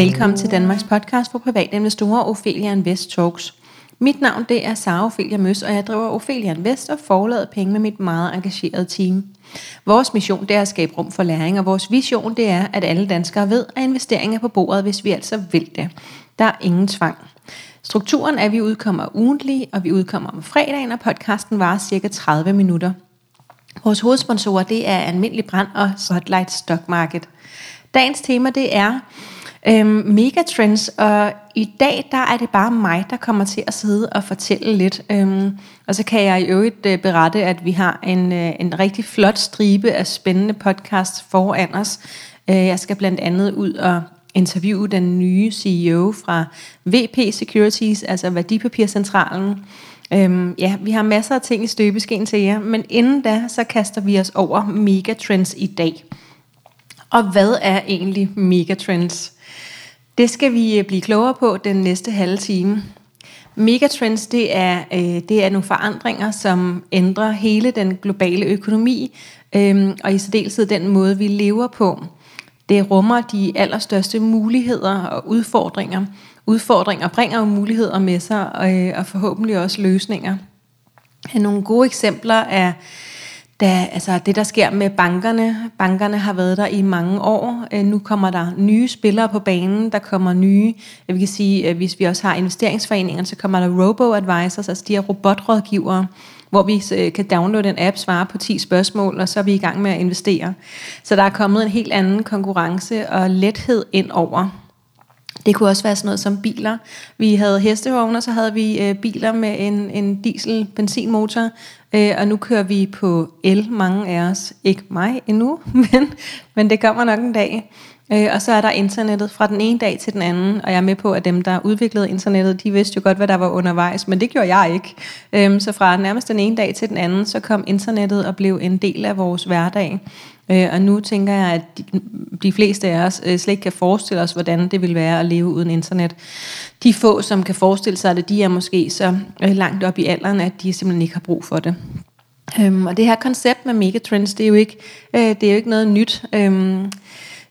Velkommen til Danmarks podcast for private investorer, Ophelia Invest Talks. Mit navn det er Sara Ophelia Møs, og jeg driver Ophelia Invest og forlader penge med mit meget engagerede team. Vores mission det er at skabe rum for læring, og vores vision det er, at alle danskere ved, at investeringer er på bordet, hvis vi altså vil det. Der er ingen tvang. Strukturen er, at vi udkommer ugentlig, og vi udkommer om fredagen, og podcasten varer cirka 30 minutter. Vores hovedsponsorer det er Almindelig Brand og Spotlight Stock Market. Dagens tema det er øhm, megatrends, og i dag der er det bare mig, der kommer til at sidde og fortælle lidt. Øhm, og så kan jeg i øvrigt øh, berette, at vi har en, øh, en rigtig flot stribe af spændende podcasts foran os. Øh, jeg skal blandt andet ud og interviewe den nye CEO fra VP Securities, altså Værdipapircentralen. Øhm, ja, vi har masser af ting i støbeskeen til jer, men inden da, så kaster vi os over megatrends i dag. Og hvad er egentlig megatrends? Det skal vi øh, blive klogere på den næste halve time. Megatrends, det er, øh, det er nogle forandringer, som ændrer hele den globale økonomi, øh, og i særdeleshed den måde, vi lever på. Det rummer de allerstørste muligheder og udfordringer. Udfordringer bringer jo muligheder med sig, og, øh, og forhåbentlig også løsninger. Nogle gode eksempler er da, altså det, der sker med bankerne. Bankerne har været der i mange år. Øh, nu kommer der nye spillere på banen. Der kommer nye, øh, vi kan sige, øh, hvis vi også har investeringsforeninger, så kommer der robo-advisors, altså de her robotrådgivere, hvor vi kan downloade en app, svare på 10 spørgsmål, og så er vi i gang med at investere. Så der er kommet en helt anden konkurrence og lethed ind over. Det kunne også være sådan noget som biler. Vi havde hestevogne, så havde vi øh, biler med en, en diesel-benzinmotor, øh, og nu kører vi på el, mange af os. Ikke mig endnu, men, men det kommer nok en dag. Øh, og så er der internettet fra den ene dag til den anden, og jeg er med på, at dem, der udviklede internettet, de vidste jo godt, hvad der var undervejs, men det gjorde jeg ikke. Øh, så fra nærmest den ene dag til den anden, så kom internettet og blev en del af vores hverdag. Øh, og nu tænker jeg, at de, de fleste af os øh, slet ikke kan forestille os, hvordan det vil være at leve uden internet. De få, som kan forestille sig det, de er måske så øh, langt op i alderen, at de simpelthen ikke har brug for det. Øhm, og det her koncept med megatrends, det er jo ikke, øh, det er jo ikke noget nyt. Øhm,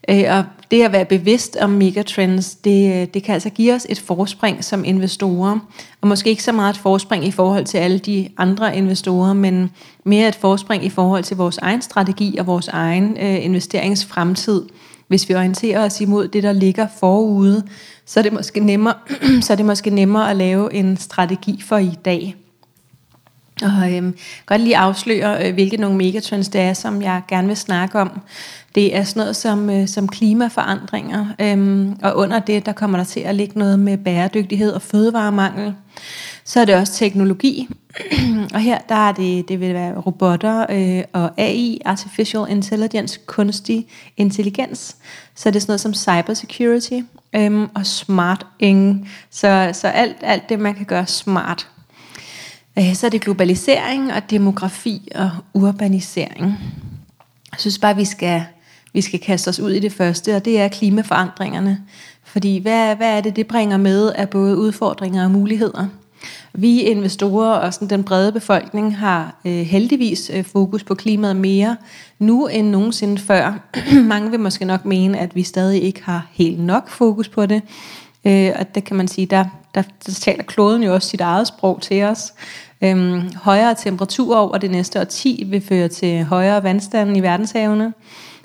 øh, og det at være bevidst om megatrends, det, øh, det kan altså give os et forspring som investorer. Og måske ikke så meget et forspring i forhold til alle de andre investorer, men mere et forspring i forhold til vores egen strategi og vores egen øh, investeringsfremtid. Hvis vi orienterer os imod det, der ligger forude, så er det måske nemmere, så er det måske nemmere at lave en strategi for i dag. Og øhm, godt lige afsløre, øh, hvilke nogle megatrends det er, som jeg gerne vil snakke om. Det er sådan noget som, øh, som klimaforandringer, øhm, og under det, der kommer der til at ligge noget med bæredygtighed og fødevaremangel. Så er det også teknologi, og her der er det, det vil være robotter øh, og AI, Artificial Intelligence, kunstig intelligens. Så er det sådan noget som cybersecurity øhm, og smart ing. Så, så alt, alt det, man kan gøre smart. Øh, så er det globalisering og demografi og urbanisering. Jeg synes bare, vi skal, vi skal kaste os ud i det første, og det er klimaforandringerne. Fordi hvad, hvad er det, det bringer med af både udfordringer og muligheder? Vi investorer og sådan den brede befolkning har øh, heldigvis øh, fokus på klimaet mere nu end nogensinde før. Mange vil måske nok mene, at vi stadig ikke har helt nok fokus på det. Øh, og det kan man sige, der, der, der taler kloden jo også sit eget sprog til os. Øhm, højere temperaturer over det næste årti vil føre til højere vandstanden i verdenshavene.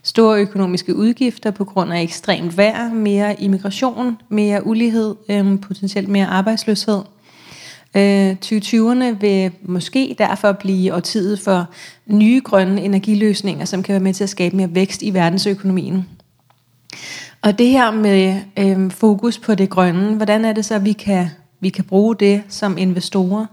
Store økonomiske udgifter på grund af ekstremt vejr, mere immigration, mere ulighed, øhm, potentielt mere arbejdsløshed. Øh, 2020'erne vil måske derfor blive årtiet for nye grønne energiløsninger, som kan være med til at skabe mere vækst i verdensøkonomien. Og det her med øh, fokus på det grønne, hvordan er det så, at vi kan, vi kan bruge det som investorer?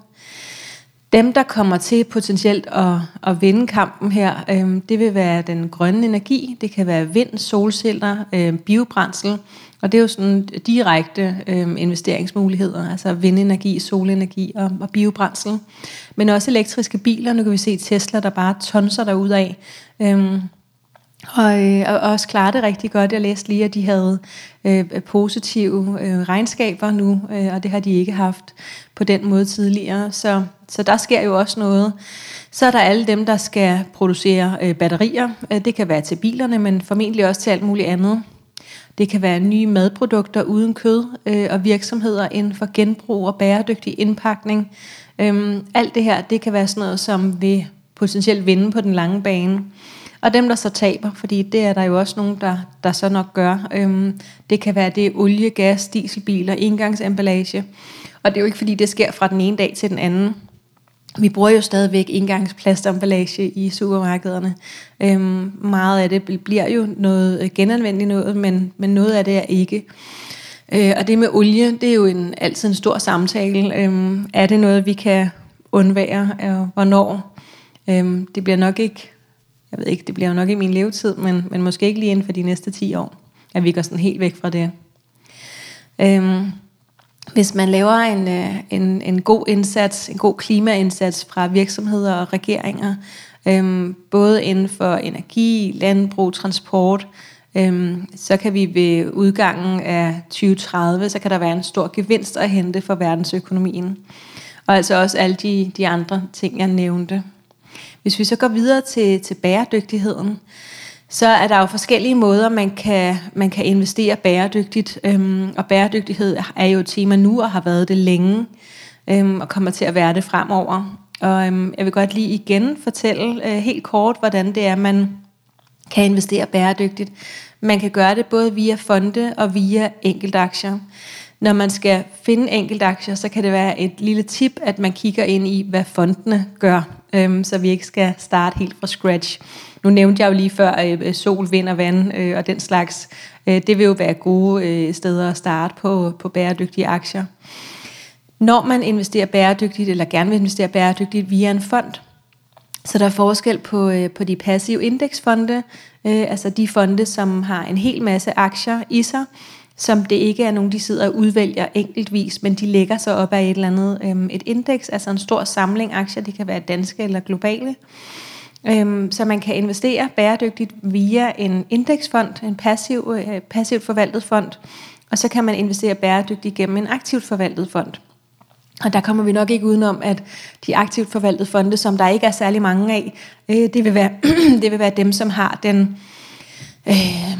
Dem, der kommer til potentielt at, at vinde kampen her, øh, det vil være den grønne energi. Det kan være vind, solceller, øh, biobrændsel. Og det er jo sådan direkte øh, investeringsmuligheder, altså vindenergi, solenergi og, og biobrændsel. Men også elektriske biler. Nu kan vi se Tesla, der bare tonser derud af. Øh, og, øh, og også klare det rigtig godt. Jeg læste lige, at de havde øh, positive øh, regnskaber nu, øh, og det har de ikke haft på den måde tidligere. Så, så der sker jo også noget. Så er der alle dem, der skal producere øh, batterier. Øh, det kan være til bilerne, men formentlig også til alt muligt andet. Det kan være nye madprodukter uden kød øh, og virksomheder inden for genbrug og bæredygtig indpakning. Øhm, alt det her, det kan være sådan noget, som vil potentielt vinde på den lange bane. Og dem, der så taber, fordi det er der jo også nogen, der, der så nok gør. Øhm, det kan være det olie, gas, dieselbiler, engangsemballage. Og det er jo ikke fordi, det sker fra den ene dag til den anden. Vi bruger jo stadigvæk engangsplastemballage i supermarkederne. Øhm, meget af det bliver jo noget øh, genanvendeligt noget, men, men noget af det er ikke. Øh, og det med olie, det er jo en, altid en stor samtale. Øhm, er det noget, vi kan undvære, og hvornår? Øhm, det bliver nok ikke, jeg ved ikke, det bliver nok i min levetid, men, men måske ikke lige inden for de næste 10 år, at vi går sådan helt væk fra det. Øhm, hvis man laver en, øh, en, en god indsats, en god klimaindsats fra virksomheder og regeringer, øhm, både inden for energi, landbrug, transport, øhm, så kan vi ved udgangen af 2030, så kan der være en stor gevinst at hente for verdensøkonomien. Og altså også alle de, de andre ting, jeg nævnte. Hvis vi så går videre til, til bæredygtigheden, så er der jo forskellige måder, man kan, man kan investere bæredygtigt. Øhm, og bæredygtighed er jo et tema nu, og har været det længe, øhm, og kommer til at være det fremover. Og øhm, jeg vil godt lige igen fortælle øh, helt kort, hvordan det er, man kan investere bæredygtigt. Man kan gøre det både via fonde og via enkeltaktier. Når man skal finde enkeltaktier, så kan det være et lille tip, at man kigger ind i, hvad fondene gør, øhm, så vi ikke skal starte helt fra scratch. Nu nævnte jeg jo lige før øh, øh, sol, vind og vand øh, og den slags. Øh, det vil jo være gode øh, steder at starte på, på bæredygtige aktier. Når man investerer bæredygtigt, eller gerne vil investere bæredygtigt via en fond, så der er forskel på, øh, på de passive indeksfonde, øh, altså de fonde, som har en hel masse aktier i sig, som det ikke er nogen, de sidder og udvælger enkeltvis, men de lægger sig op af et eller andet øhm, et indeks, altså en stor samling aktier, det kan være danske eller globale. Øhm, så man kan investere bæredygtigt via en indeksfond, en passiv, øh, passivt forvaltet fond, og så kan man investere bæredygtigt gennem en aktivt forvaltet fond. Og der kommer vi nok ikke udenom, at de aktivt forvaltede fonde, som der ikke er særlig mange af, øh, det, vil være, det vil være dem, som har den, øh,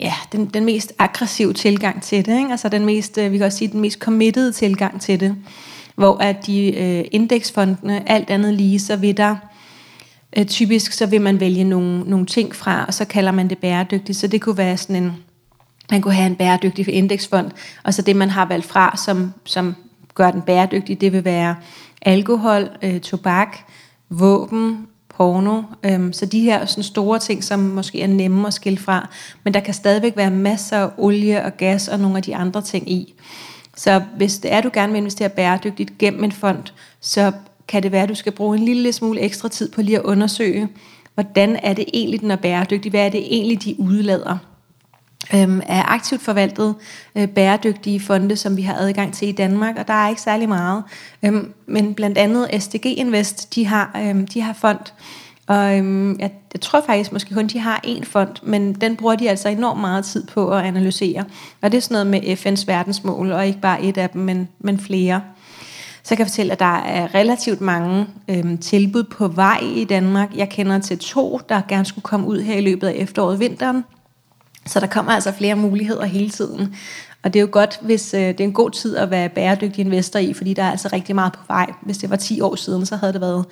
ja, den, den mest aggressive tilgang til det. Ikke? Altså den mest, øh, vi kan også sige, den mest committed tilgang til det. Hvor at de øh, indeksfondene, alt andet lige, så vil der Øh, typisk så vil man vælge nogle, nogle ting fra, og så kalder man det bæredygtigt. Så det kunne være sådan en, man kunne have en bæredygtig indeksfond, og så det man har valgt fra, som, som gør den bæredygtig, det vil være alkohol, øh, tobak, våben, porno. Øhm, så de her sådan store ting, som måske er nemme at skille fra, men der kan stadigvæk være masser af olie og gas og nogle af de andre ting i. Så hvis det er, du gerne vil investere bæredygtigt gennem en fond, så kan det være, at du skal bruge en lille smule ekstra tid på lige at undersøge, hvordan er det egentlig, den er bæredygtig? Hvad er det egentlig, de udlader? Øhm, er aktivt forvaltet øh, bæredygtige fonde, som vi har adgang til i Danmark, og der er ikke særlig meget. Øhm, men blandt andet SDG Invest, de har, øhm, de har fond, og øhm, jeg, jeg tror faktisk måske kun, de har én fond, men den bruger de altså enormt meget tid på at analysere. Og det er sådan noget med FN's verdensmål, og ikke bare et af dem, men, men flere. Så kan jeg fortælle, at der er relativt mange øhm, tilbud på vej i Danmark. Jeg kender til to, der gerne skulle komme ud her i løbet af efteråret og vinteren. Så der kommer altså flere muligheder hele tiden. Og det er jo godt, hvis øh, det er en god tid at være bæredygtig investor i, fordi der er altså rigtig meget på vej. Hvis det var 10 år siden, så havde det været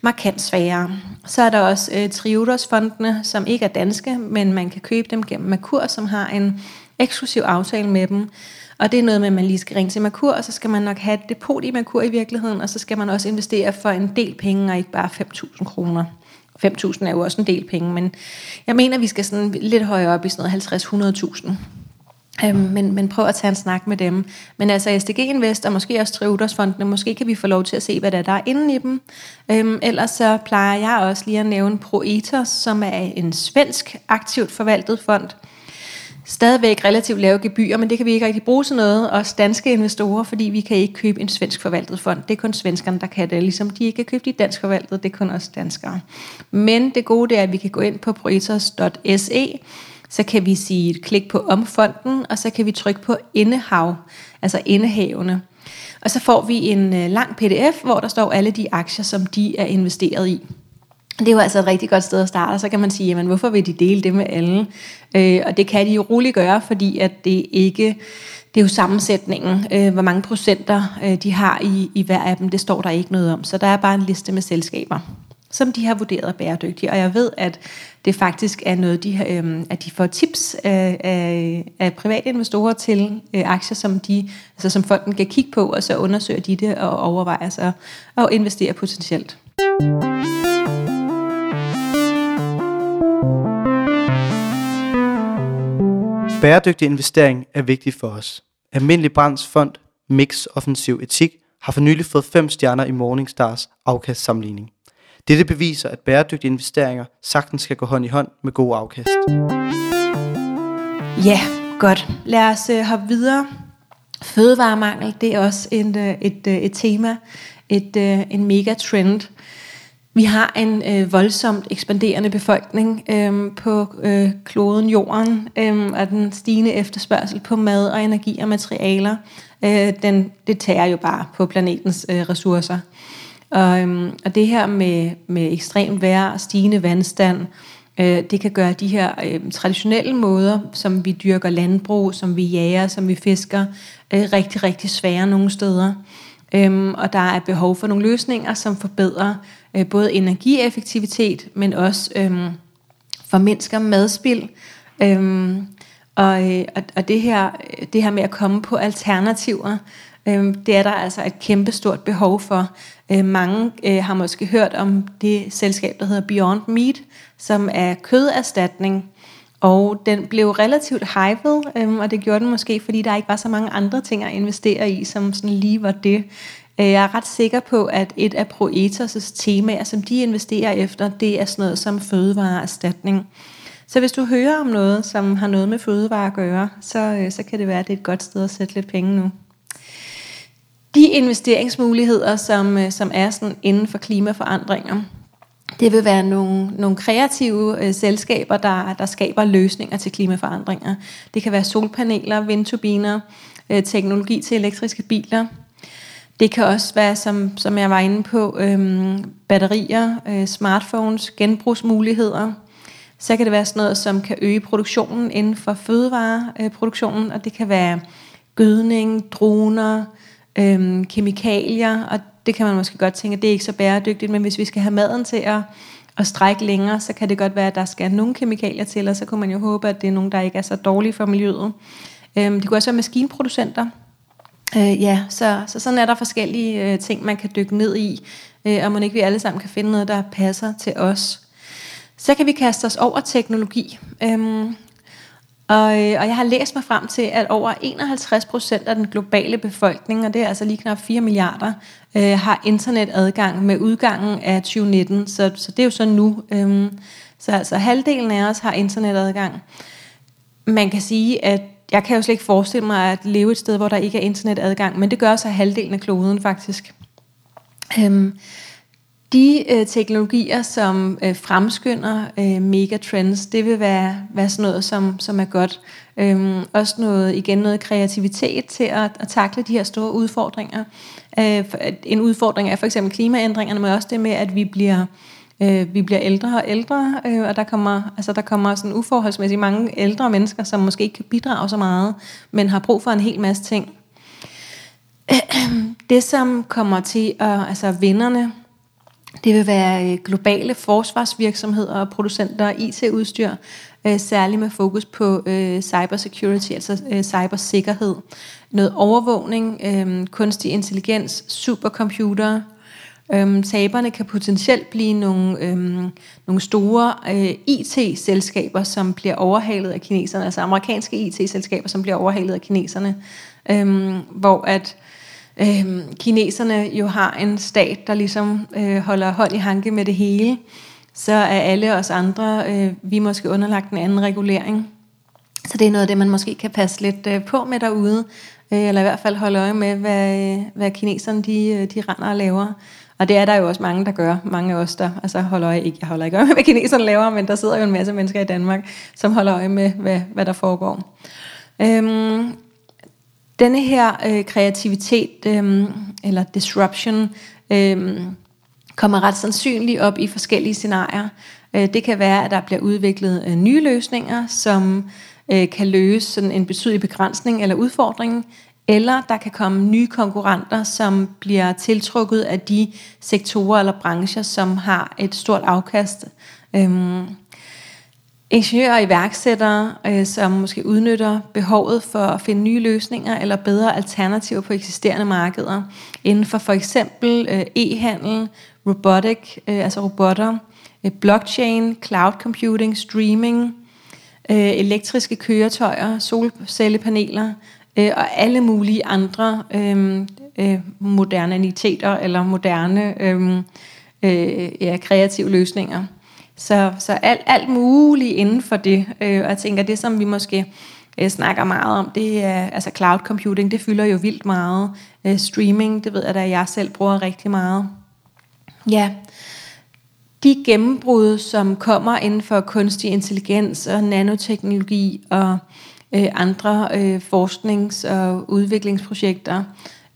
markant sværere. Så er der også øh, Triodos-fondene, som ikke er danske, men man kan købe dem gennem Merkur, som har en eksklusiv aftale med dem. Og det er noget med, at man lige skal ringe til Merkur, og så skal man nok have et depot i Merkur i virkeligheden, og så skal man også investere for en del penge, og ikke bare 5.000 kroner. 5.000 er jo også en del penge, men jeg mener, vi skal sådan lidt højere op i sådan noget 50-100.000. Øhm, men, men prøv at tage en snak med dem. Men altså SDG Invest og måske også Trivdersfondene, måske kan vi få lov til at se, hvad der er, der er inde i dem. Øhm, ellers så plejer jeg også lige at nævne Proetos, som er en svensk aktivt forvaltet fond, stadigvæk relativt lave gebyrer, men det kan vi ikke rigtig bruge til noget, os danske investorer, fordi vi kan ikke købe en svensk forvaltet fond. Det er kun svenskerne, der kan det, ligesom de ikke kan købe de dansk forvaltede, det er kun os danskere. Men det gode det er, at vi kan gå ind på proetos.se, så kan vi sige et klik på omfonden, og så kan vi trykke på indehav, altså indehavene. Og så får vi en øh, lang pdf, hvor der står alle de aktier, som de er investeret i. Det er jo altså et rigtig godt sted at starte, og så kan man sige, jamen hvorfor vil de dele det med alle? Øh, og det kan de jo roligt gøre, fordi at det ikke, det er jo sammensætningen, øh, hvor mange procenter øh, de har i, i hver af dem, det står der ikke noget om. Så der er bare en liste med selskaber som de har vurderet bæredygtige. Og jeg ved, at det faktisk er noget, de, øh, at de får tips øh, af, af private investorer til øh, aktier, som, de, altså som fonden kan kigge på, og så undersøger de det og overvejer sig at investere potentielt. Bæredygtig investering er vigtig for os. Almindelig Brands Fond Mix Offensiv Etik har for nylig fået 5 stjerner i Morningstars afkastsammenligning. Dette beviser, at bæredygtige investeringer sagtens skal gå hånd i hånd med gode afkast. Ja, godt. Lad os uh, hoppe videre. Fødevaremangel, det er også en, uh, et, uh, et tema, et, uh, en megatrend. Vi har en øh, voldsomt ekspanderende befolkning øh, på øh, kloden Jorden, øh, og den stigende efterspørgsel på mad og energi og materialer, øh, den, det tager jo bare på planetens øh, ressourcer. Og, øh, og det her med, med ekstremt vejr og stigende vandstand, øh, det kan gøre de her øh, traditionelle måder, som vi dyrker landbrug, som vi jager, som vi fisker, øh, rigtig, rigtig svære nogle steder. Øhm, og der er behov for nogle løsninger, som forbedrer øh, både energieffektivitet, men også øh, formindsker madspild. Øhm, og, øh, og, det her, det her med at komme på alternativer, øh, det er der altså et kæmpestort behov for. Øh, mange øh, har måske hørt om det selskab, der hedder Beyond Meat, som er køderstatning. Og den blev relativt hyped, øhm, og det gjorde den måske, fordi der ikke var så mange andre ting at investere i, som sådan lige var det. Øh, jeg er ret sikker på, at et af Proetos' temaer, som de investerer efter, det er sådan noget som fødevareerstatning. Så hvis du hører om noget, som har noget med fødevare at gøre, så, øh, så kan det være, at det er et godt sted at sætte lidt penge nu de investeringsmuligheder, som, øh, som er sådan inden for klimaforandringer, det vil være nogle, nogle kreative øh, selskaber, der, der skaber løsninger til klimaforandringer. Det kan være solpaneler, vindturbiner, øh, teknologi til elektriske biler. Det kan også være, som, som jeg var inde på, øh, batterier, øh, smartphones, genbrugsmuligheder. Så kan det være sådan noget, som kan øge produktionen inden for fødevareproduktionen, og det kan være gødning, droner, øhm, kemikalier, og det kan man måske godt tænke, at det er ikke så bæredygtigt, men hvis vi skal have maden til at, at strække længere, så kan det godt være, at der skal nogle kemikalier til, og så kunne man jo håbe, at det er nogen, der ikke er så dårlige for miljøet. Øhm, det kunne også være maskinproducenter. Øh, ja, så, så sådan er der forskellige øh, ting, man kan dykke ned i, øh, og man ikke vi alle sammen kan finde noget, der passer til os. Så kan vi kaste os over teknologi. Øhm, og, øh, og jeg har læst mig frem til, at over 51 procent af den globale befolkning, og det er altså lige knap 4 milliarder, øh, har internetadgang med udgangen af 2019. Så, så det er jo så nu. Øh, så altså halvdelen af os har internetadgang. Man kan sige, at jeg kan jo slet ikke forestille mig at leve et sted, hvor der ikke er internetadgang, men det gør så halvdelen af kloden faktisk. Øhm, de øh, teknologier, som øh, fremskynder øh, megatrends, det vil være, være sådan noget, som, som er godt. Øhm, også noget, igen noget kreativitet til at, at takle de her store udfordringer. Øh, en udfordring er for eksempel klimaændringerne, men også det med, at vi bliver øh, vi bliver ældre og ældre, øh, og der kommer, altså, der kommer sådan uforholdsmæssigt mange ældre mennesker, som måske ikke kan bidrage så meget, men har brug for en hel masse ting. Det, som kommer til at, altså vinderne, det vil være øh, globale forsvarsvirksomheder og producenter af IT-udstyr, øh, særligt med fokus på øh, cybersecurity, altså cybersikkerhed. Noget overvågning, kunstig intelligens, supercomputere. Øh, taberne kan potentielt blive nogle, øh, nogle store øh, IT-selskaber, som bliver overhalet af kineserne, altså amerikanske IT-selskaber, som bliver overhalet af kineserne, øh, hvor at øh, kineserne jo har en stat, der ligesom øh, holder hånd i hanke med det hele, så er alle os andre, øh, vi er måske underlagt en anden regulering. Så det er noget af det, man måske kan passe lidt øh, på med derude, øh, eller i hvert fald holde øje med, hvad, øh, hvad kineserne de, øh, de render og laver. Og det er der jo også mange, der gør. Mange af os, der altså holder øje, ikke, jeg holder ikke øje med, hvad kineserne laver, men der sidder jo en masse mennesker i Danmark, som holder øje med, hvad, hvad der foregår. Øhm, denne her øh, kreativitet, øh, eller disruption, øh, kommer ret sandsynligt op i forskellige scenarier. Øh, det kan være, at der bliver udviklet øh, nye løsninger, som øh, kan løse sådan en betydelig begrænsning eller udfordring, eller der kan komme nye konkurrenter, som bliver tiltrukket af de sektorer eller brancher, som har et stort afkast. Øhm, ingeniører og iværksættere, øh, som måske udnytter behovet for at finde nye løsninger eller bedre alternativer på eksisterende markeder inden for for eksempel øh, e-handel, robotic, øh, altså robotter, øh, blockchain, cloud computing, streaming, øh, elektriske køretøjer, solcellepaneler øh, og alle mulige andre øh, øh, moderniteter eller moderne øh, øh, ja, kreative løsninger. Så, så alt, alt muligt inden for det. Øh, og jeg tænker, det som vi måske øh, snakker meget om, det er altså cloud computing, det fylder jo vildt meget. Øh, streaming, det ved jeg da, jeg selv bruger rigtig meget. Ja, de gennembrud, som kommer inden for kunstig intelligens og nanoteknologi og øh, andre øh, forsknings- og udviklingsprojekter,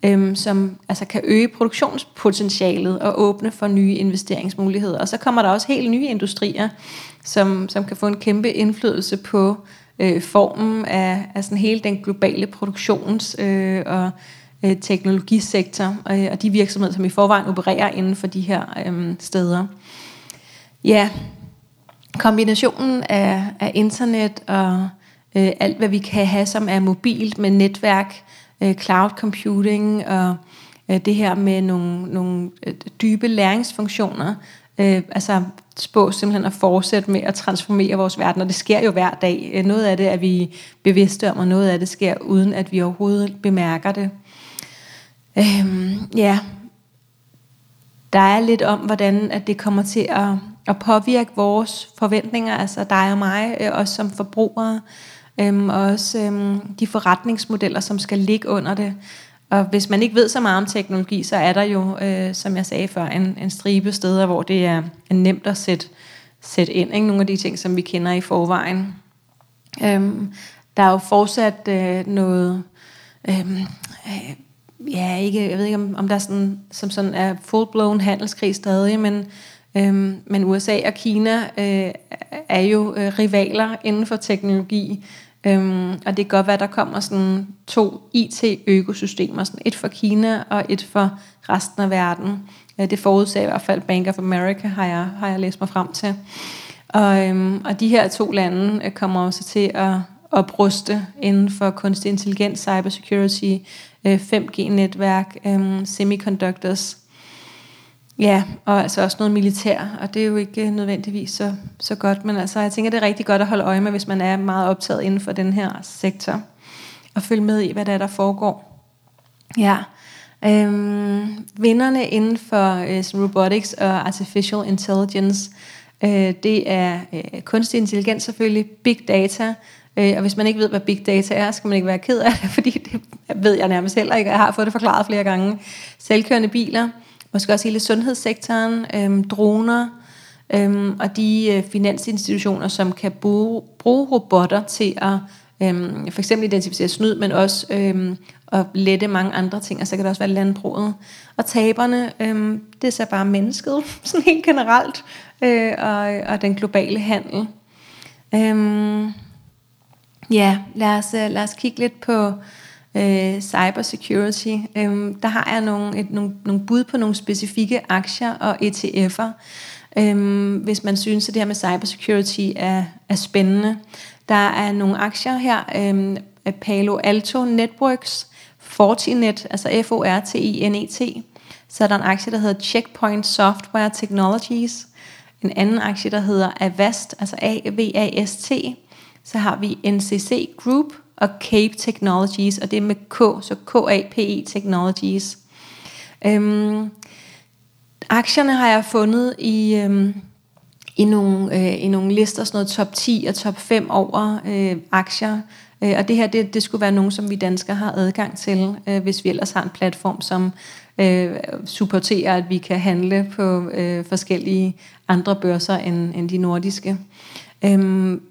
øhm, som altså kan øge produktionspotentialet og åbne for nye investeringsmuligheder. Og så kommer der også helt nye industrier, som, som kan få en kæmpe indflydelse på øh, formen af, af sådan hele den globale produktions- øh, og øh, teknologisektor, øh, og de virksomheder, som i forvejen opererer inden for de her øh, steder. Ja, kombinationen af, af internet og øh, alt, hvad vi kan have, som er mobilt med netværk, øh, Øh, cloud computing og øh, det her med nogle, nogle øh, dybe læringsfunktioner, øh, altså spå simpelthen at fortsætte med at transformere vores verden, og det sker jo hver dag. Øh, noget af det er vi bevidste om, og noget af det sker uden at vi overhovedet bemærker det. Øhm, ja, der er lidt om, hvordan at det kommer til at, at påvirke vores forventninger, altså dig og mig, øh, os som forbrugere, øhm, og også øhm, de forretningsmodeller, som skal ligge under det. Og hvis man ikke ved så meget om teknologi, så er der jo, øh, som jeg sagde før, en, en stribe steder, hvor det er nemt at sætte, sætte ind. Ikke? Nogle af de ting, som vi kender i forvejen. Øhm, der er jo fortsat øh, noget... Øhm, øh, ja, ikke, jeg ved ikke, om, om der er sådan, som sådan er full-blown handelskrig stadig, men, øhm, men USA og Kina øh, er jo øh, rivaler inden for teknologi, øhm, og det kan godt være, der kommer sådan to IT-økosystemer, sådan et for Kina og et for resten af verden. Øh, det forudser i hvert fald Bank of America, har jeg, har jeg læst mig frem til. Og, øhm, og de her to lande øh, kommer også til at opruste inden for kunstig intelligens, cybersecurity, 5G-netværk, øh, øhm, semiconductors. Ja, og altså også noget militær, og det er jo ikke øh, nødvendigvis så, så godt, men altså jeg tænker, det er rigtig godt at holde øje med, hvis man er meget optaget inden for den her sektor, og følge med i, hvad der er, der foregår. Ja, øhm, vinderne inden for øh, robotics og artificial intelligence, øh, det er øh, kunstig intelligens selvfølgelig, big data, Øh, og hvis man ikke ved, hvad big data er, skal man ikke være ked af det, fordi det ved jeg nærmest heller ikke. Jeg har fået det forklaret flere gange. Selvkørende biler, måske også hele sundhedssektoren, øhm, droner, øhm, og de øh, finansinstitutioner, som kan bruge, bruge robotter til at øhm, for eksempel identificere snyd, men også øhm, at lette mange andre ting, og så kan det også være landbruget. Og taberne, øhm, det er så bare mennesket, sådan helt generelt, øh, og, og den globale handel. Øhm, Ja, lad os, øh, lad os kigge lidt på øh, cybersecurity. øh, der har jeg nogle, et, nogle, nogle bud på nogle specifikke aktier og ETF'er, øh, hvis man synes, at det her med cybersecurity er, er spændende. Der er nogle aktier her, øh, Palo Alto Networks, Fortinet, altså F-O-R-T-I-N-E-T. Så er der en aktie, der hedder Checkpoint Software Technologies. En anden aktie, der hedder Avast, altså A-V-A-S-T. Så har vi NCC Group og Cape Technologies, og det er med K, så K-A-P-E Technologies. Øhm, aktierne har jeg fundet i, øhm, i, nogle, øh, i nogle lister, sådan noget top 10 og top 5 over øh, aktier. Øh, og det her, det, det skulle være nogen, som vi danskere har adgang til, øh, hvis vi ellers har en platform, som øh, supporterer, at vi kan handle på øh, forskellige andre børser end, end de nordiske. Øhm,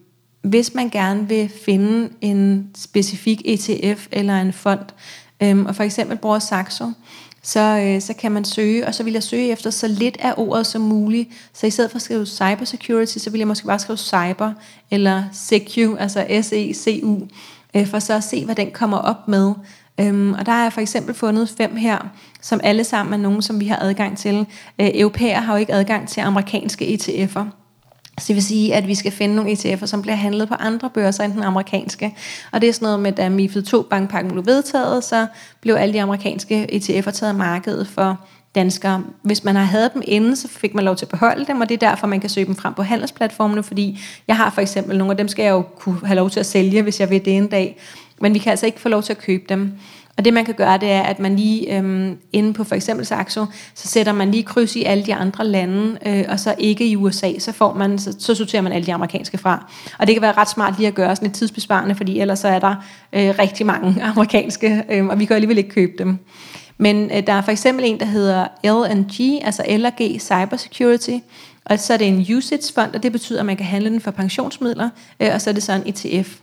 hvis man gerne vil finde en specifik ETF eller en fond, øhm, og for eksempel bruger Saxo, så, øh, så kan man søge, og så vil jeg søge efter så lidt af ordet som muligt. Så i stedet for at skrive cybersecurity, så vil jeg måske bare skrive cyber, eller secu, altså S-E-C-U, øh, for så at se, hvad den kommer op med. Øhm, og der har jeg for eksempel fundet fem her, som alle sammen er nogen, som vi har adgang til. Øh, europæer har jo ikke adgang til amerikanske ETF'er. Så det vil sige, at vi skal finde nogle ETF'er, som bliver handlet på andre børser end den amerikanske. Og det er sådan noget med, da MIFID 2 bankpakken blev vedtaget, så blev alle de amerikanske ETF'er taget af markedet for danskere. Hvis man har havde dem inden, så fik man lov til at beholde dem, og det er derfor, man kan søge dem frem på handelsplatformene, fordi jeg har for eksempel nogle af dem, skal jeg jo kunne have lov til at sælge, hvis jeg vil det en dag. Men vi kan altså ikke få lov til at købe dem. Og det man kan gøre, det er, at man lige øhm, inde på for eksempel Saxo, så sætter man lige kryds i alle de andre lande, øh, og så ikke i USA, så, får man, så, så sorterer man alle de amerikanske fra. Og det kan være ret smart lige at gøre sådan lidt tidsbesparende, fordi ellers så er der øh, rigtig mange amerikanske, øh, og vi kan alligevel ikke købe dem. Men øh, der er for eksempel en, der hedder LNG, altså L&G Cybersecurity, og så er det en usage-fond, og det betyder, at man kan handle den for pensionsmidler, øh, og så er det så en ETF.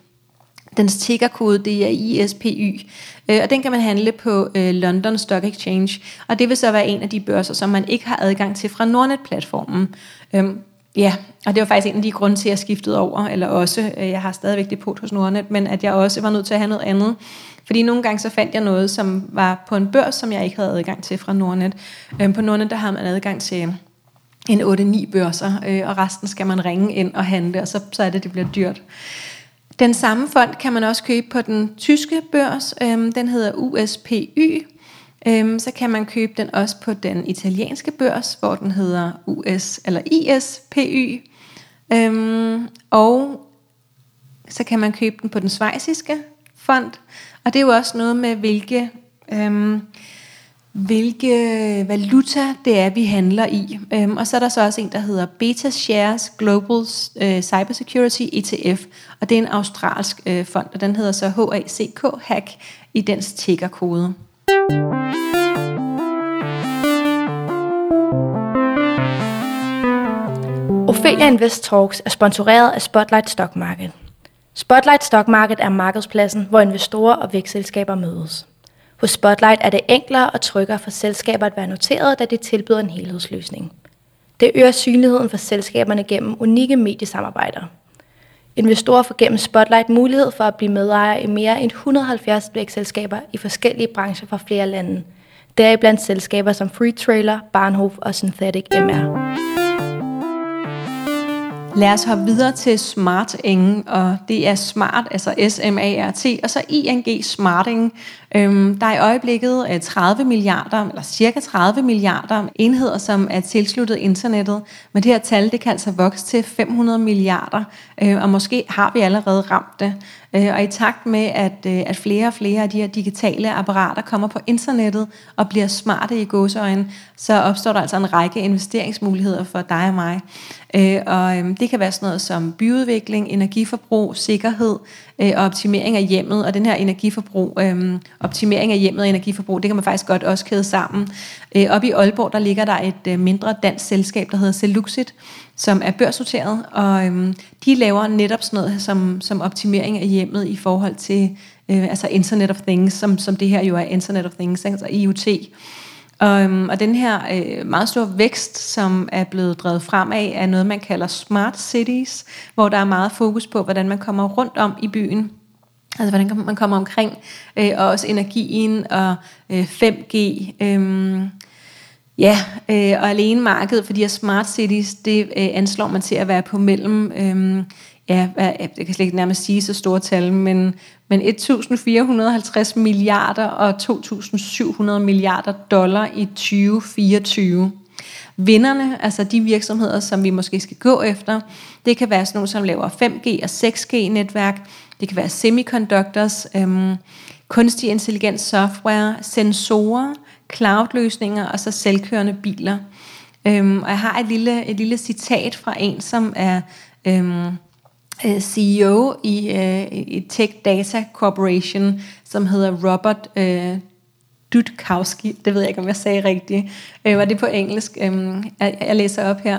Dens tickerkode, det er ISPY, øh, og den kan man handle på øh, London Stock Exchange, og det vil så være en af de børser, som man ikke har adgang til fra Nordnet-platformen. Øhm, ja, og det var faktisk en af de grunde til, at jeg skiftede over, eller også, øh, jeg har stadigvæk depot hos Nordnet, men at jeg også var nødt til at have noget andet. Fordi nogle gange så fandt jeg noget, som var på en børs, som jeg ikke havde adgang til fra Nordnet. Øhm, på Nordnet, der har man adgang til en 8-9 børser, øh, og resten skal man ringe ind og handle, og så, så er det, det bliver dyrt. Den samme fond kan man også købe på den tyske børs. Øhm, den hedder USPY. Øhm, så kan man købe den også på den italienske børs, hvor den hedder US eller ISPY. Øhm, og så kan man købe den på den svejsiske fond. Og det er jo også noget med, hvilke... Øhm, hvilke valuta det er, vi handler i. Øhm, og så er der så også en, der hedder Beta Shares Global øh, Cybersecurity ETF, og det er en australsk øh, fond, og den hedder så HACK, HACK, i dens tickerkode. Ophelia Invest Talks er sponsoreret af Spotlight Stock Market. Spotlight Stock Market er markedspladsen, hvor investorer og vækstselskaber mødes. Hos Spotlight er det enklere og tryggere for selskaber at være noteret, da det tilbyder en helhedsløsning. Det øger synligheden for selskaberne gennem unikke mediesamarbejder. Investorer får gennem Spotlight mulighed for at blive medejer i mere end 170 vækstselskaber i forskellige brancher fra flere lande. Deriblandt selskaber som Free Trailer, Barnhof og Synthetic MR. Lad os hoppe videre til Smart Ingen, og det er Smart, altså S-M-A-R-T, og så ING Smarting. Øhm, der er i øjeblikket øh, 30 milliarder, eller cirka 30 milliarder enheder, som er tilsluttet internettet. Men det her tal, det kan altså vokse til 500 milliarder, øh, og måske har vi allerede ramt det. Øh, og i takt med, at, øh, at flere og flere af de her digitale apparater kommer på internettet og bliver smarte i godsøjen, så opstår der altså en række investeringsmuligheder for dig og mig. Øh, og øh, det kan være sådan noget som byudvikling, energiforbrug, sikkerhed Øh, og optimering af hjemmet. Og den her energiforbrug øh, optimering af hjemmet og energiforbrug, det kan man faktisk godt også kæde sammen. Øh, oppe i Aalborg, der ligger der et øh, mindre dansk selskab, der hedder Seluxit, som er børsnoteret, og øh, de laver netop sådan noget som, som optimering af hjemmet i forhold til øh, altså Internet of Things, som, som det her jo er Internet of Things, altså IoT. Og, øhm, og den her øh, meget store vækst, som er blevet drevet frem af, er noget, man kalder smart cities, hvor der er meget fokus på, hvordan man kommer rundt om i byen. Altså hvordan man kommer omkring, øh, og også energien og øh, 5G. Øh, ja, øh, og alene markedet for de her smart cities, det øh, anslår man til at være på mellem, øh, ja, jeg kan slet ikke nærmest sige så store tal, men, men 1.450 milliarder og 2.700 milliarder dollar i 2024. Vinderne, altså de virksomheder, som vi måske skal gå efter, det kan være sådan nogle, som laver 5G og 6G-netværk, det kan være semiconductors, øhm, kunstig intelligens software, sensorer, cloud-løsninger og så selvkørende biler. Øhm, og jeg har et lille, et lille citat fra en, som er øhm, øh, CEO i, øh, et Tech Data Corporation, som hedder Robert øh, Dudkowski. Det ved jeg ikke, om jeg sagde rigtigt. Øh, var det på engelsk? Øh, jeg, jeg læser op her.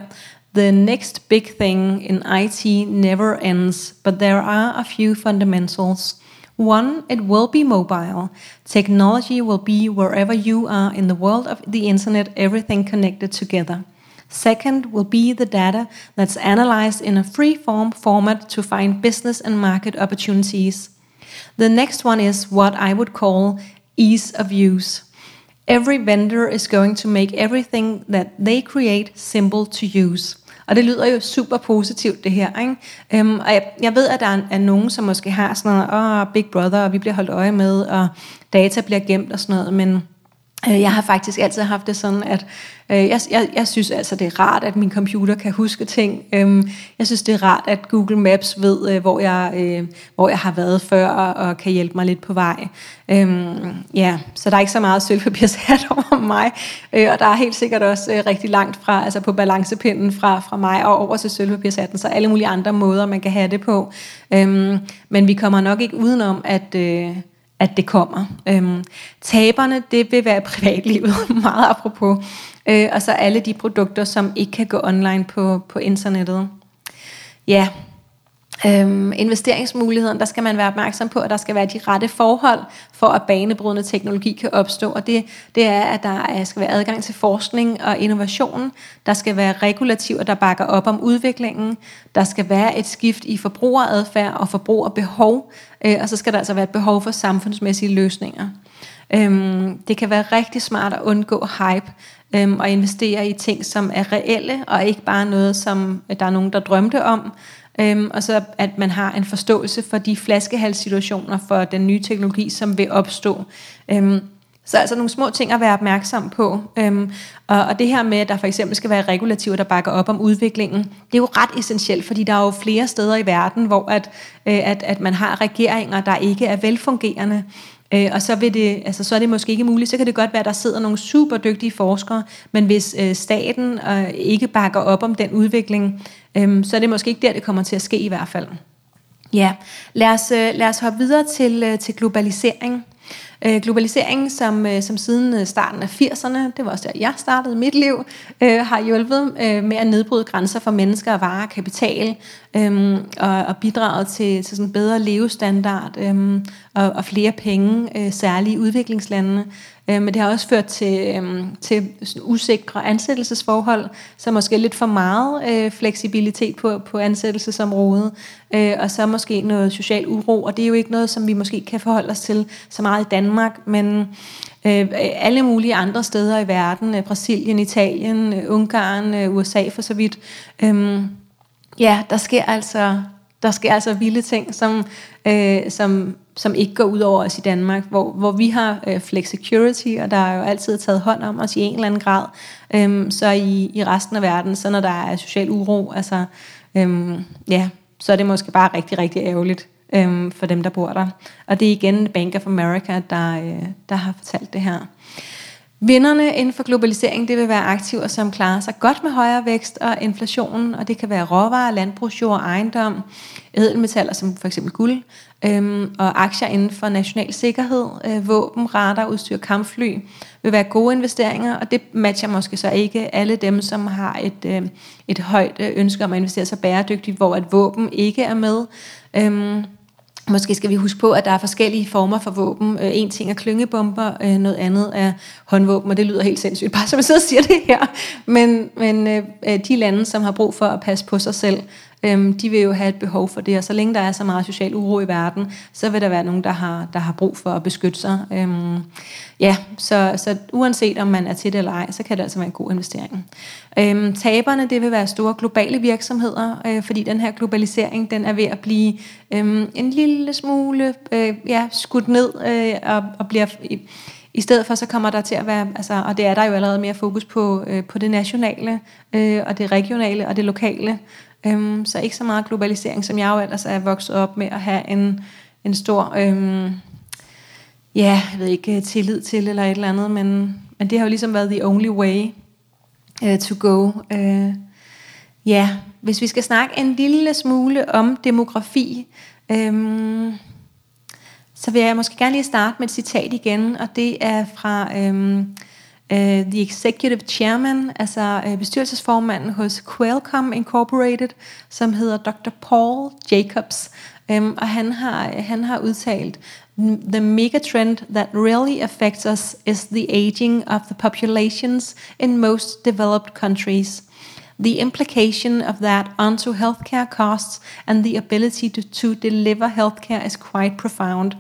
The next big thing in IT never ends, but there are a few fundamentals. One, it will be mobile. Technology will be wherever you are in the world of the internet, everything connected together. Second will be the data that's analyzed in a free-form format to find business and market opportunities. The next one is what I would call ease of use. Every vendor is going to make everything that they create simple to use. Og det lyder jo super positivt, det her. Ikke? Um, og jeg, jeg ved, at der er, er nogen, som måske har sådan noget, oh, Big Brother, og vi bliver holdt øje med, og data bliver gemt og sådan noget, men Øh, jeg har faktisk altid haft det sådan, at øh, jeg, jeg, jeg synes altså, det er rart, at min computer kan huske ting. Øhm, jeg synes, det er rart, at Google Maps ved, øh, hvor, jeg, øh, hvor jeg har været før, og, kan hjælpe mig lidt på vej. Øhm, ja, så der er ikke så meget sølvpapirshat over mig, øh, og der er helt sikkert også øh, rigtig langt fra, altså på balancepinden fra, fra mig og over til sølvpapirshatten, så alle mulige andre måder, man kan have det på. Øhm, men vi kommer nok ikke udenom, at... Øh, at det kommer. Øhm, taberne, det vil være privatlivet, meget apropos. Øh, og så alle de produkter, som ikke kan gå online på, på internettet. Ja, Øhm, investeringsmuligheden, der skal man være opmærksom på, at der skal være de rette forhold for, at banebrydende teknologi kan opstå. Og det, det er, at der skal være adgang til forskning og innovation. Der skal være regulativer, der bakker op om udviklingen. Der skal være et skift i forbrugeradfærd og forbrugerbehov. Øh, og så skal der altså være et behov for samfundsmæssige løsninger. Øhm, det kan være rigtig smart at undgå hype øhm, og investere i ting, som er reelle, og ikke bare noget, som øh, der er nogen, der drømte om, Øhm, og så at man har en forståelse for de flaskehalssituationer for den nye teknologi, som vil opstå. Øhm, så altså nogle små ting at være opmærksom på. Øhm, og, og det her med, at der for eksempel skal være regulativer, der bakker op om udviklingen, det er jo ret essentielt, fordi der er jo flere steder i verden, hvor at, øh, at, at man har regeringer, der ikke er velfungerende. Øh, og så, vil det, altså, så er det måske ikke muligt. Så kan det godt være, at der sidder nogle super dygtige forskere, men hvis øh, staten øh, ikke bakker op om den udvikling, øh, så er det måske ikke der, det kommer til at ske i hvert fald. Ja, lad os, øh, lad os hoppe videre til, øh, til globalisering. Øh, globaliseringen, som, øh, som siden øh, starten af 80'erne, det var også der, jeg startede mit liv, øh, har hjulpet øh, med at nedbryde grænser for mennesker, varer og kapital, øh, og, og bidraget til, til sådan bedre levestandard øh, og, og flere penge, øh, særligt i udviklingslandene. Øh, men det har også ført til, øh, til usikre ansættelsesforhold, så måske lidt for meget øh, fleksibilitet på, på ansættelsesområdet, øh, og så måske noget social uro, og det er jo ikke noget, som vi måske kan forholde os til så meget i Danmark, men øh, alle mulige andre steder i verden, øh, Brasilien, Italien, øh, Ungarn, øh, USA for så vidt, øh, ja, der sker altså der sker altså vilde ting, som, øh, som, som ikke går ud over os i Danmark, hvor, hvor vi har øh, flex security, og der er jo altid taget hånd om os i en eller anden grad. Øhm, så i, i resten af verden, så når der er social uro, altså, øhm, ja, så er det måske bare rigtig, rigtig ærgerligt øhm, for dem, der bor der. Og det er igen Bank of America, der, øh, der har fortalt det her. Vinderne inden for globalisering, det vil være aktiver, som klarer sig godt med højere vækst og inflationen, og det kan være råvarer, landbrugsjord, ejendom, edelmetaller som for eksempel guld, øhm, og aktier inden for national sikkerhed, øh, våben, radar, udstyr, kampfly, vil være gode investeringer, og det matcher måske så ikke alle dem, som har et, øh, et højt øh, ønske om at investere sig bæredygtigt, hvor at våben ikke er med. Øhm, Måske skal vi huske på, at der er forskellige former for våben. Øh, en ting er klyngebomber, øh, noget andet er håndvåben, og det lyder helt sindssygt, bare som jeg sidder og siger det her. Men, men øh, de lande, som har brug for at passe på sig selv, øhm, de vil jo have et behov for det, og så længe der er så meget social uro i verden, så vil der være nogen, der har, der har brug for at beskytte sig. Øhm, ja, så, så uanset om man er til det eller ej, så kan det altså være en god investering. Øhm, taberne, det vil være store globale virksomheder, øh, fordi den her globalisering, den er ved at blive øhm, en lille smule øh, ja, skudt ned øh, og, og bliver... I, i stedet for så kommer der til at være, altså, og det er der jo allerede mere fokus på, øh, på det nationale, øh, og det regionale og det lokale. Øhm, så ikke så meget globalisering, som jeg jo ellers er vokset op med at have en, en stor, øhm, ja, jeg ved ikke, tillid til eller et eller andet, men, men det har jo ligesom været the only way uh, to go. Uh, ja, hvis vi skal snakke en lille smule om demografi, øhm, så vil jeg måske gerne lige starte med et citat igen, og det er fra øhm, uh, the executive chairman, altså uh, bestyrelsesformanden hos Qualcomm Incorporated, som hedder Dr. Paul Jacobs. Øhm, og han har, han har udtalt, The megatrend that really affects us is the aging of the populations in most developed countries. The implication of that onto healthcare costs and the ability to, to deliver healthcare is quite profound.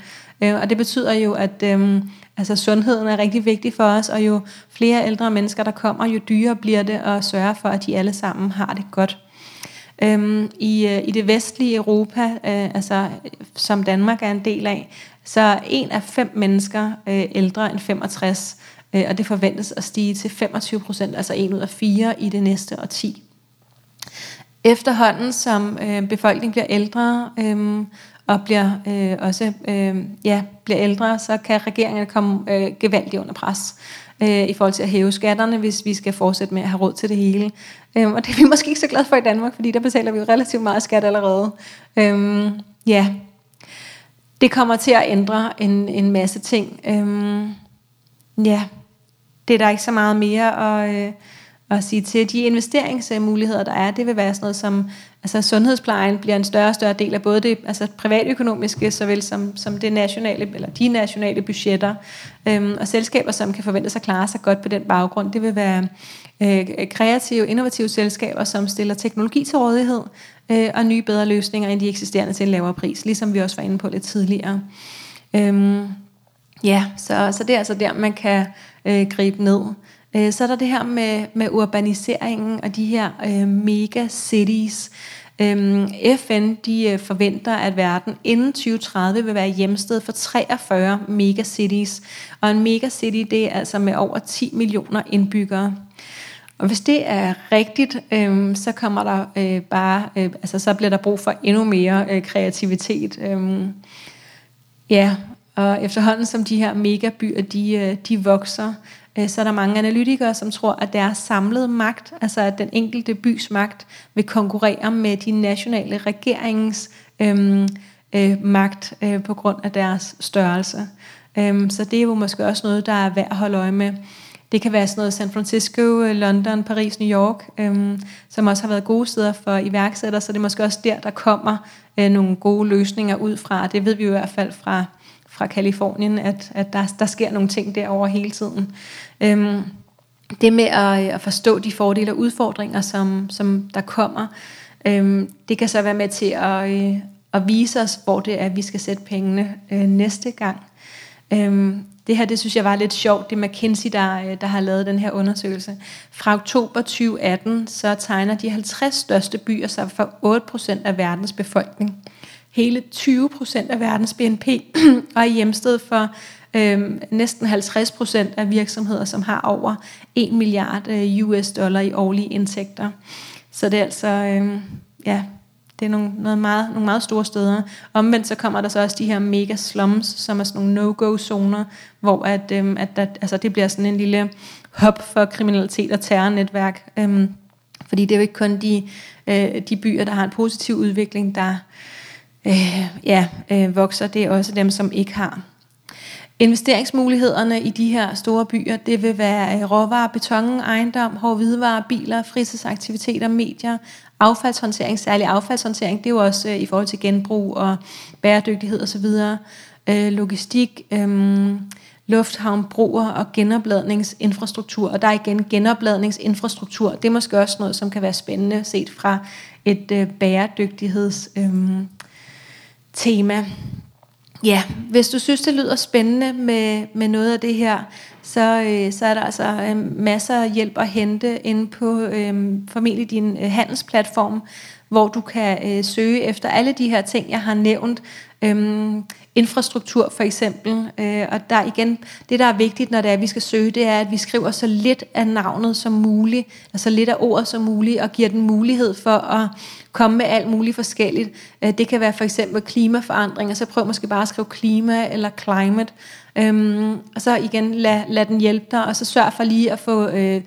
Øh, og det betyder jo, at øh, altså, sundheden er rigtig vigtig for os, og jo flere ældre mennesker, der kommer, jo dyrere bliver det at sørge for, at de alle sammen har det godt. Øhm, i, øh, I det vestlige Europa, øh, altså, som Danmark er en del af, så er en af fem mennesker øh, ældre end 65, øh, og det forventes at stige til 25 procent, altså en ud af fire i det næste årti. Efterhånden som øh, befolkningen bliver ældre øh, og bliver øh, også øh, ja, bliver ældre, så kan regeringerne komme øh, gevaldigt under pres øh, i forhold til at hæve skatterne, hvis vi skal fortsætte med at have råd til det hele. Øh, og det er vi måske ikke så glade for i Danmark, fordi der betaler vi jo relativt meget skat allerede. Øh, ja, det kommer til at ændre en, en masse ting. Øh, ja, det er der ikke så meget mere at, øh, og sige til. De investeringsmuligheder, der er, det vil være sådan noget som, altså sundhedsplejen bliver en større og større del af både det altså privatøkonomiske, såvel som, som det nationale, eller de nationale budgetter. Øhm, og selskaber, som kan forvente sig at klare sig godt på den baggrund, det vil være øh, kreative, innovative selskaber, som stiller teknologi til rådighed, øh, og nye bedre løsninger end de eksisterende til en lavere pris, ligesom vi også var inde på lidt tidligere. Øhm, ja, så, så det er altså der, man kan øh, gribe ned. Øh, så er der det her med, med urbaniseringen og de her øh, mega cities. Øhm, FN de øh, forventer, at verden inden 2030 vil være hjemsted for 43 megacities. Og en megacity, det er altså med over 10 millioner indbyggere. Og hvis det er rigtigt, øh, så kommer der øh, bare, øh, altså så bliver der brug for endnu mere øh, kreativitet. Øh, ja, og efterhånden som de her megabyer, de, øh, de vokser, Øh, så er der mange analytikere, som tror, at deres samlede magt, altså at den enkelte bys magt, vil konkurrere med de nationale regerings øhm, øh, magt øh, på grund af deres størrelse. Øhm, så det er jo måske også noget, der er værd at holde øje med. Det kan være sådan noget San Francisco, London, Paris, New York, øhm, som også har været gode steder for iværksættere, så det er måske også der, der kommer øh, nogle gode løsninger ud fra. Det ved vi jo i hvert fald fra, fra Kalifornien, at, at der, der sker nogle ting derovre hele tiden. Øhm, det med at, at forstå de fordele og udfordringer, som, som der kommer, øhm, det kan så være med til at, øh, at vise os, hvor det er, at vi skal sætte pengene øh, næste gang. Øhm, det her, det synes jeg var lidt sjovt. Det er McKinsey, der, øh, der har lavet den her undersøgelse. Fra oktober 2018, så tegner de 50 største byer sig for 8% af verdens befolkning. Hele 20% af verdens BNP og er hjemsted for øh, næsten 50% af virksomheder, som har over 1 milliard øh, US dollar i årlige indtægter. Så det er altså, øh, ja, det er nogle, noget meget, nogle meget store steder. Omvendt så kommer der så også de her mega slums, som er sådan nogle no-go-zoner, hvor at, øh, at der, altså det bliver sådan en lille hop for kriminalitet og terrornetværk. Øh, fordi det er jo ikke kun de, øh, de byer, der har en positiv udvikling, der øh, ja, øh, vokser. Det er også dem, som ikke har. Investeringsmulighederne i de her store byer, det vil være øh, råvarer, beton, ejendom, hårde hvidevarer, biler, fritidsaktiviteter, medier, affaldshåndtering, særlig affaldshåndtering, det er jo også øh, i forhold til genbrug og bæredygtighed osv., øh, logistik, øh, lufthavn, broer og genopladningsinfrastruktur. Og der er igen genopladningsinfrastruktur. Det er måske også noget, som kan være spændende set fra et øh, bæredygtigheds øh, tema. Ja, hvis du synes, det lyder spændende med, med noget af det her, så, øh, så er der altså øh, masser af hjælp at hente inde på øh, formentlig din øh, handelsplatform, hvor du kan øh, søge efter alle de her ting, jeg har nævnt. Øhm, infrastruktur for eksempel. Øh, og der igen, det der er vigtigt, når det er, at vi skal søge, det er, at vi skriver så lidt af navnet som muligt, altså lidt af ordet som muligt, og giver den mulighed for at komme med alt muligt forskelligt. Øh, det kan være for eksempel klimaforandringer, så prøv måske bare at skrive klima eller climate, øhm, og så igen lad, lad den hjælpe dig, og så sørg for lige at få øh,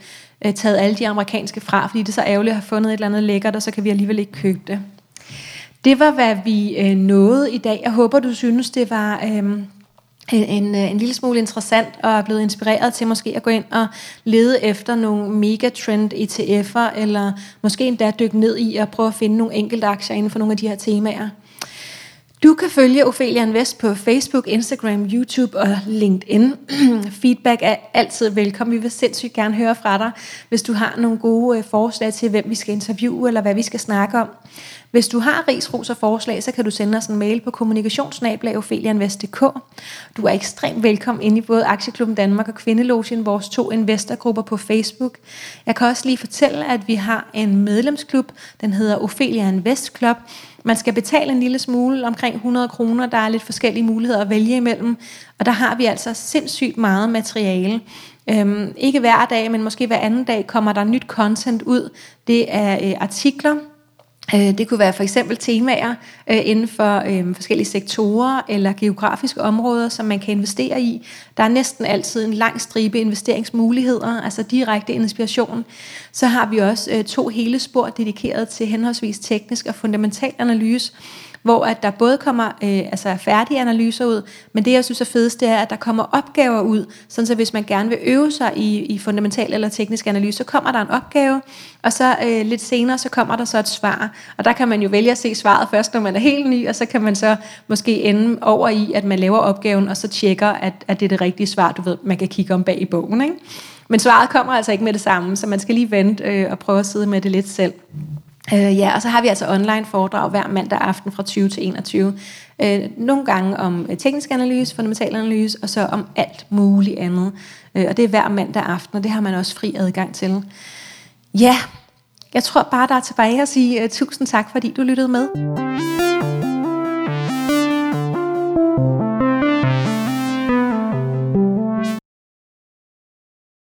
øh, taget alle de amerikanske fra, fordi det er så ærgerligt at have fundet et eller andet lækkert, og så kan vi alligevel ikke købe det. Det var, hvad vi øh, nåede i dag. Jeg håber, du synes, det var... Øhm, øh, en, en lille smule interessant og er blevet inspireret til måske at gå ind og lede efter nogle megatrend ETF'er, eller måske endda dykke ned i og prøve at finde nogle enkelte aktier inden for nogle af de her temaer. Du kan følge Ophelia Invest på Facebook, Instagram, YouTube og LinkedIn. Feedback er altid velkommen. Vi vil sindssygt gerne høre fra dig, hvis du har nogle gode øh, forslag til, hvem vi skal interviewe eller hvad vi skal snakke om. Hvis du har ris, ros og forslag, så kan du sende os en mail på kommunikationsnablag.ofelianvest.dk. Du er ekstremt velkommen ind i både Aktieklubben Danmark og Kvindelogen, vores to investorgrupper på Facebook. Jeg kan også lige fortælle, at vi har en medlemsklub, den hedder Ophelia Invest Club. Man skal betale en lille smule, omkring 100 kroner. Der er lidt forskellige muligheder at vælge imellem. Og der har vi altså sindssygt meget materiale. Øhm, ikke hver dag, men måske hver anden dag kommer der nyt content ud. Det er øh, artikler, Øh, det kunne være for eksempel temaer øh, inden for øh, forskellige sektorer eller geografiske områder, som man kan investere i. Der er næsten altid en lang stribe investeringsmuligheder, altså direkte inspiration. Så har vi også to hele spor dedikeret til henholdsvis teknisk og fundamental analyse, hvor at der både kommer øh, altså færdige analyser ud, men det jeg synes er fedest, det er, at der kommer opgaver ud, sådan så hvis man gerne vil øve sig i, i fundamental eller teknisk analyse, så kommer der en opgave, og så øh, lidt senere, så kommer der så et svar, og der kan man jo vælge at se svaret først, når man er helt ny, og så kan man så måske ende over i, at man laver opgaven, og så tjekker, at, at det er det rigtige svar, du ved, man kan kigge om bag i bogen, ikke? Men svaret kommer altså ikke med det samme, så man skal lige vente øh, og prøve at sidde med det lidt selv. Øh, ja, og så har vi altså online foredrag hver mandag aften fra 20 til 21. Øh, nogle gange om øh, teknisk analyse, fundamental analyse, og så om alt muligt andet. Øh, og det er hver mandag aften, og det har man også fri adgang til. Ja, jeg tror bare, der er tilbage at sige uh, tusind tak, fordi du lyttede med.